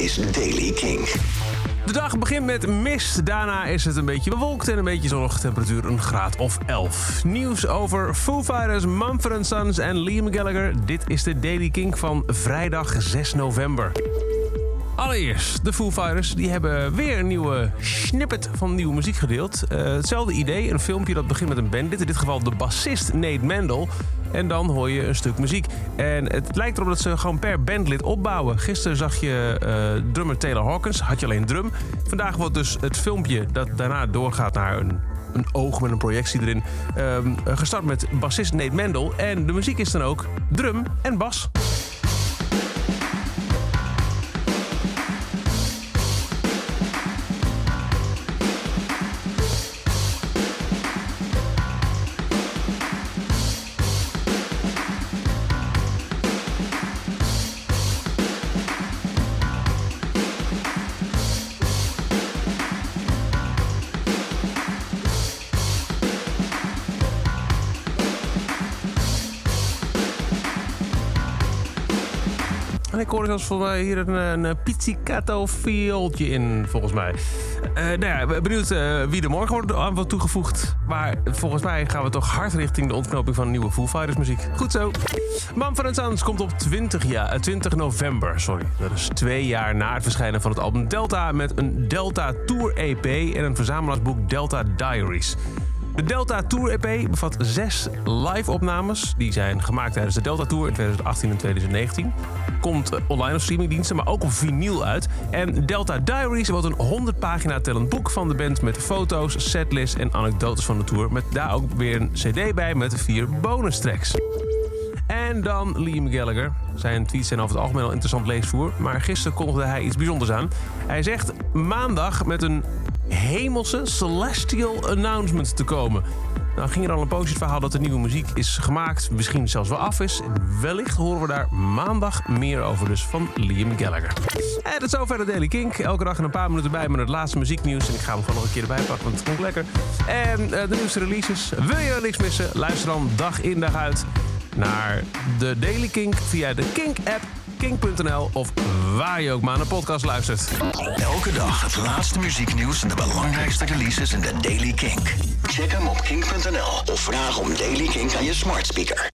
is Daily King. De dag begint met mist. Daarna is het een beetje bewolkt en een beetje zonnig. Temperatuur een graad of 11. Nieuws over Foo Fighters, Mumford Sons en Liam Gallagher. Dit is de Daily King van vrijdag 6 november. Allereerst, de Foo Fighters die hebben weer een nieuwe snippet van nieuwe muziek gedeeld. Uh, hetzelfde idee, een filmpje dat begint met een bandit. In dit geval de bassist Nate Mendel. En dan hoor je een stuk muziek. En het lijkt erop dat ze gewoon per bandlid opbouwen. Gisteren zag je uh, drummer Taylor Hawkins, had je alleen drum. Vandaag wordt dus het filmpje dat daarna doorgaat naar een, een oog met een projectie erin. Uh, gestart met bassist Nate Mendel. En de muziek is dan ook drum en bas. Ik hoorde zelfs mij hier een, een pizzicato viooltje in, volgens mij. Uh, nou ja, benieuwd uh, wie er morgen wordt aan toegevoegd. Maar volgens mij gaan we toch hard richting de ontknoping van nieuwe Foo Fighters muziek. Goed zo. Mumford Sons komt op 20, jaar, 20 november. Sorry, dat is twee jaar na het verschijnen van het album Delta... met een Delta Tour EP en een verzamelaarsboek Delta Diaries. De Delta Tour EP bevat zes live-opnames. Die zijn gemaakt tijdens de Delta Tour in 2018 en 2019. Komt online op streamingdiensten, maar ook op vinyl uit. En Delta Diaries wordt een 100 pagina tellend boek van de band... met foto's, setlists en anekdotes van de tour. Met daar ook weer een cd bij met vier bonus tracks. En dan Liam Gallagher. Zijn tweets zijn over het algemeen al interessant leesvoer. Maar gisteren kondigde hij iets bijzonders aan. Hij zegt maandag met een hemelse celestial announcement te komen. Nou ging er al een poosje het verhaal dat de nieuwe muziek is gemaakt, misschien zelfs wel af is. Wellicht horen we daar maandag meer over dus van Liam Gallagher. En dat is zover de Daily Kink. Elke dag een paar minuten bij met het laatste muzieknieuws. En ik ga hem gewoon nog een keer erbij pakken, want het komt lekker. En uh, de nieuwste releases. Wil je niks missen? Luister dan dag in dag uit naar de Daily Kink via de Kink-app kink.nl of waar je ook maar een podcast luistert. Elke dag het laatste muzieknieuws en de belangrijkste releases in de Daily Kink. Check hem op kink.nl of vraag om Daily Kink aan je smart speaker.